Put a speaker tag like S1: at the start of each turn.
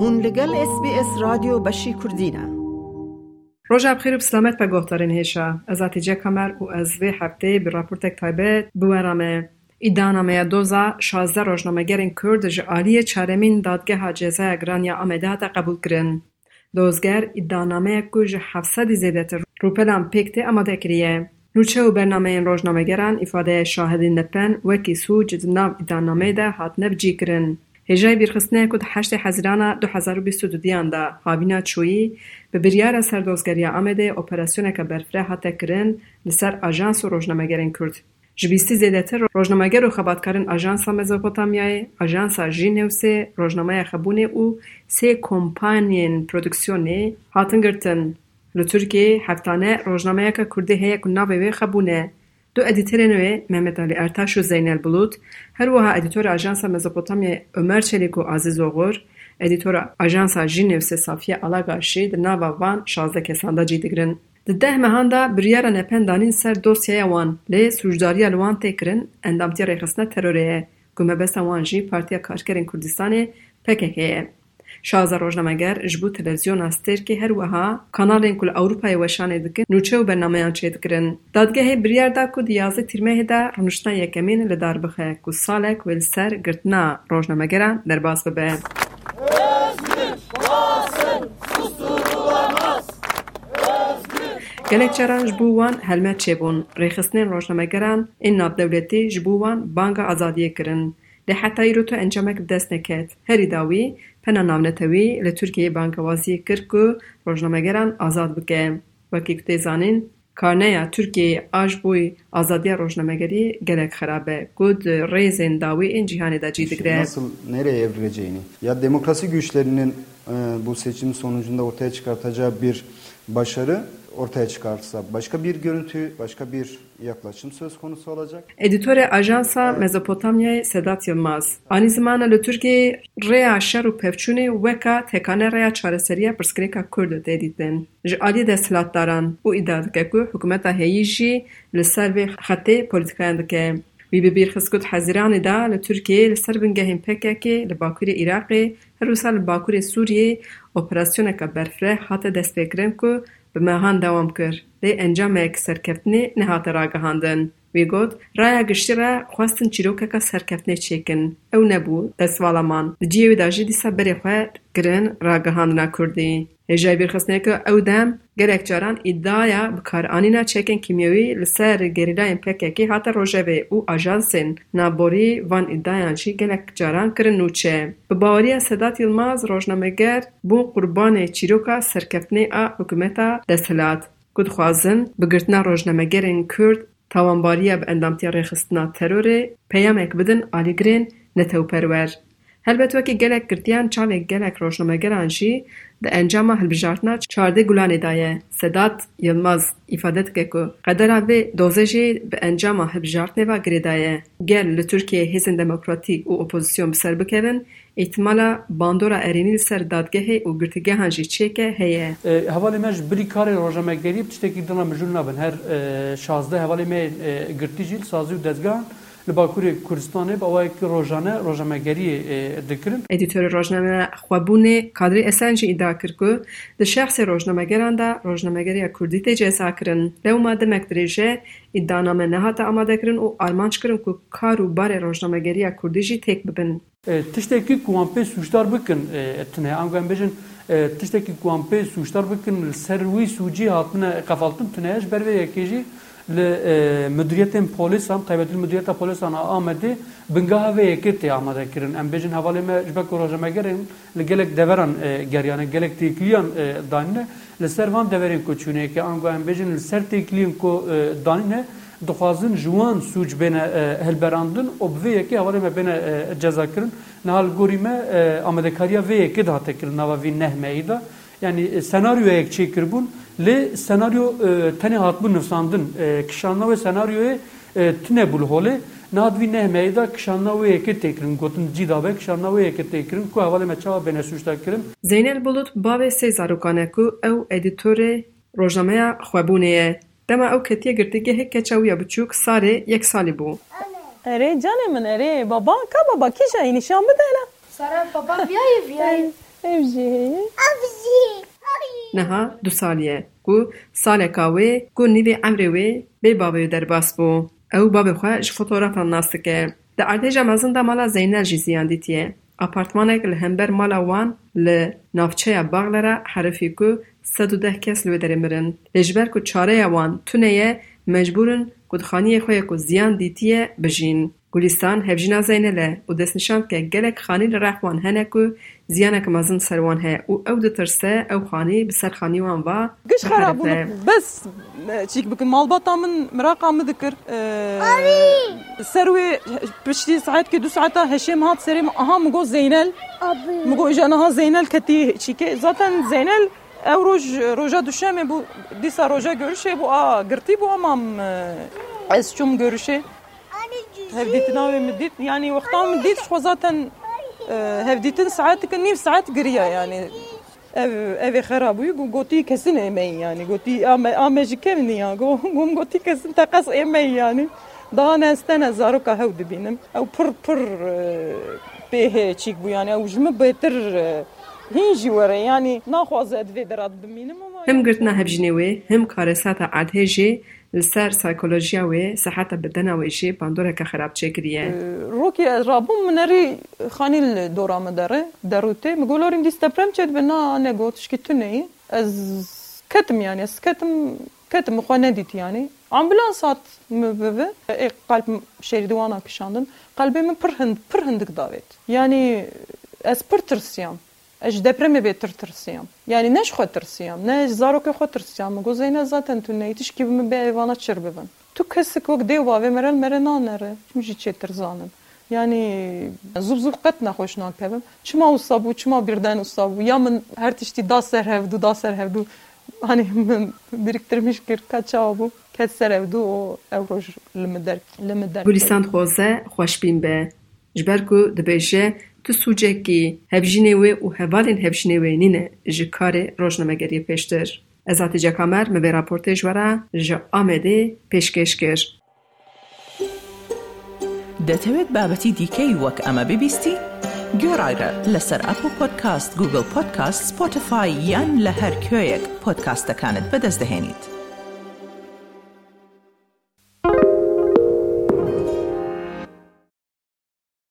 S1: هون لگل اس بی اس رادیو بشی کردینه
S2: روژا بخیر و بسلامت به گفتارین هیشا از اتیجه کمر و از وی هفته به راپورتک تایبت بورامه ایدانامه دوزا شازده روزنامهگرین کرد جعالی چارمین دادگاه جزای گرانیا آمده هاتا قبول کرن. دوزگر ایدانامه کج 700 زیدت روپلان پیکته آماده کریه. نوچه و برنامه این روزنامهگران ifade شاهدین نپن وکی سوج ناو ایدانامه ده هات نبجی کرن. هجای بیرخستنه کد هشت حزیرانه دو هزار و دو چویی به بریار سردازگری آمده اپراسیونه که برفره حتی کرن لسر اجانس و روشنمه کرد. جبیستی زیده تر روشنمه و خبادکارن آجانس ها مزوپوتامیای، آجانس ها جی نوسه، خبونه او سه کمپانین پرودکسیونه هاتنگرتن گرتن. لطور که هفتانه کرده هیک و به خبونه. E. Mehmet Alî Ertaş û Zeynel Bulut, her wiha edîtora Ajansa Mezopotamyayê Ömer Çelik û Aziz Oğur, edîtora Ajansa Jînewsê Safiye Alagaşî di nava van şazdeh kesan de cî digirin. Di deh mehan de biryara nepen danîn ser dosyaya wan lê sûcdariya li wan tê kirin endamtiya rêxistina terorê Partiya. Şaza rojnameger ji bo televizyona Stêrkê her wiha kanalên ku li Ewropayê weşanê dikin nûçe û bernameyan çê dikirin. Dadgehê biryar da ku di yazê tîrmehê de rûniştina yekemîn li dar bixe ku salek wê li ser girtina rojnamegeran derbas bibe. Gelek caran ji bo wan helmet çêbûn, rêxistinên rojnamegeran ên navdewletî ji bo wan banga azadiyê kirin. Lê heta îro tu encamek bi dest neket. Herî dawî, pena navnetewî li Tirkiyeyê bangewaziyê kir ku rojnamegeran azad bike. Wekî ku tê zanîn, karneya Tirkiyeyê a ji bo azadiya rojnamegerî gelek xerab e ku di rêzên dawî ên cîhanê de cî digire.
S3: Nasıl, nereye evrileceğini. Ya demokrasi güçlerinin e, bu seçim sonucunda ortaya çıkartacağı bir başarı ortaya çıkarsa başka bir görüntü, başka bir yaklaşım söz konusu olacak.
S2: Editore Ajansa Mezopotamyayê Sedat Yılmaz. Anî zimana li Tirkiyeyê rêya şer û pevçûnê weka tekane rêya çareseriya pirsgirêka Kurd tê dîtin. Ji aliyê desthilatdaran û îdia dike ku hikûmeta heyî jî li ser vê xetê polîtikayan dike. Wî bi bîrxist got hezîranê da li Tirkiyeyê li ser bingehên PKK li Bakurê Iraqê her wisa li Bakurê operasyoneka berfireh hate destpêkirin ku ب مهان دوام کرد. دی انجام اکثر کپنی نهات را گاهان دن. Wî got raya giştî re xwestin çîrokeka serkeftinê çêkin. Ew nebû destvala Di ciyê wê de jî dîsa berê xwe kirin ragihandina Kurdî. Hêja bîrxistinê ku ew dem gelek caran îddiaya bikaranîna çekên kîmyewî li ser gerîlayên PKK hate rojevê û ajansên navborî van îddiayan jî gelek caran kirin nûçe. Bi baweriya Sedat Yılmaz rojnameger bûn qurbanê çîroka serkeftinê a hikûmeta desthilat. Ku dixwazin bi girtina rojnamegerên Kurd تاوانباریه به اندامتی ریخستنا تروری پیامک بدن آلیگرین نتوپرور. Helbet wekî gelek girtiyan çavê gelek rojnamegeran jî di encama hilbijartina çardê gulanê de ye. Sedat Yılmaz îfade dike ku qedera vê dozê jî bi encama hilbijartinê ve girê de ye. Gel li Tirkiyeyê hêzên demokratîk û opozîsyon bi ser bikevin, bandora erênî li ser dadgehê û girtîgehan jî çêke heye.
S4: Hevalê me ji birî karê rojamegerî tiştekî dina mijûl nabin. Her şazde hevalê me girtî jî sazî û dezgehan li Bakurê Kurdistanê bi awayekî rojane rojamegeriyê dikirin.
S2: Edîtorê rojname Xwebûnê Kadrî Esen jî îdia kir ku di şexsê rojnamegeran de rojnamegeriya Kurdî tê cêsa kirin. Lewma demek dirêje îddianame nehate amadekirin û armanc kirin ku kar û barê rojnamegeriya Kurdî jî têk bibin.
S4: Tiştekî ku wan pê sûcdar bikin tune em bêjin tiştekî ku wan pê sûcdar bikin ser wî sûcî hatine qefaltin tune ji ber vê yekê jî مدیریت پلیس هم تایبت مدیریت پلیس هم آمدی بنگاه و یکیتی آمده کردن ام بیشین حوالی ما جبه کروجه مگرین لگلک دوران گریانه گلک تیکلیان دانینه لسر وان دورین کچونه که آنگو ام بیشین لسر تیکلیان کو دانینه dixwazin jiwan sûc bêne hilberandin û bi vê yekê hevalê me bêne cezakirin nihal gorî me amadekariya vê yekê de hate kirin nava vî nehmeyî da yani senaryoyek çêkiribûn lê senaryo tenê hatbû nivsandin kişanna wê senaryoyê tune bû li holê nad vî nehmeyê de kişanna wê yekê têkirin gotin cîda be kişanna wê yekê têkirin ku hevalê me çawa bêne sûcda kirin.
S2: Zeynel Bulut bavê sê zarokan e ku ew edîtorê rojnameya Xwebûnê ye. Dema ew ketiye girtîgehê keça wî ya biçûk sarê yek salî bû.
S5: Erê canê min erê baba ka baba kîja nîşan bide hele.
S6: Sara baba viyayê viyayê
S5: ev heye
S2: Niha du salî ku saleka wê ku nîvê emrê wê bê bavê derbas bû. Ew bavê xwe ji fotoğrafan nas dike. Di artêşa mezin de mala Zeynel jî ziyan dîtiye. Apartmanek li hember mala wan li navçeya Baxlera herifî ku sed û deh kes li wê derê mirin. Lê ji ber ku çareya wan tune ye mecbûrin ku di xaniyê xwe ku ziyan dîtiye bijîn.
S5: گلستان هفجینا زینه له او دست که گلک خانی لرخوان هنه که زیانه که سروان هه. او او ده او خانی بسر خانی وان با گش خراب بس چیک بکن. مال باتا من مراقا مدکر سروی پشتی ساعت که دو ساعتا هشم هات سریم. اها مگو زینل. مگو ایجانه ها زینل کتی چیکه؟ زاتن زینل. او روز روزا بو. دیسا روزا گرشه بو. آ گرتی بو امام از چوم هفديتنا مديت يعني وقتها مديت مديتش وزاتا هفديتن آه، ساعات كني ساعات قرية يعني. أفي خرابوي قوتي كسن امي يعني قوتي اما جي كمني يعني، قوم قوتي كسن تقص
S2: امي يعني. دانا استنى زاروكا هود بينم أو بر بر آه، بيه تشيك بو يعني أو جم بيتر آه،
S5: هنجي ورا يعني. ناخذ ادفي درات بمينم هم قرتنا هبجنيوي هم كارساتا عدهجي سر سایکولوژیا و صحت بدن و ایشی پاندوره که خراب چه کریه روکی از رابون منری خانی دورام داره دروته مگولاریم دیست پرم چه دبنا نگوتش که تو نی از کتم یعنی از کتم کتم خانه دیت یعنی امبولانس هات مبوه ای قلب شریدوانا کشاندن قلب من پرهند پرهندک داوید یعنی از پرترسیم اج دپرم به بهتر ترسیم. یعنی نش خود ترسیم، نه زارو که خود ترسیم. مگه زین از تو نیتیش کی بیم به ایوانا تو کسی که دیو با و مرن آن نره. چی چه یعنی زوب زوب قط نخوش نان پیم. چی ما اوسا بود، چی ما یا من هر تیشی دا سر هف دو دا سر هف دو. هنی من بیکتر میشکر کجا بود؟ دو او اروج لمدر
S2: لمدر. بولیسند خوزه خوشبین بیم به. جبرگو دبیش tu sûcekî hevjînê wê û hevalên hevjînê wê nîne ji karê rojnamegeriyê pêştir. Ezatî Cekamer mi vê raportê ji we re ji Amedê pêşkêş kir.
S6: دەتەوێت بابەتی دیکەی وەک ئەمە ببیستی؟ گۆڕایرە لەسەر ئەپ و پۆدکاست گوگل پۆدکاست سپۆتفاای یان لە هەر کوێیەک پۆدکاستەکانت بەدەستدەێنیت.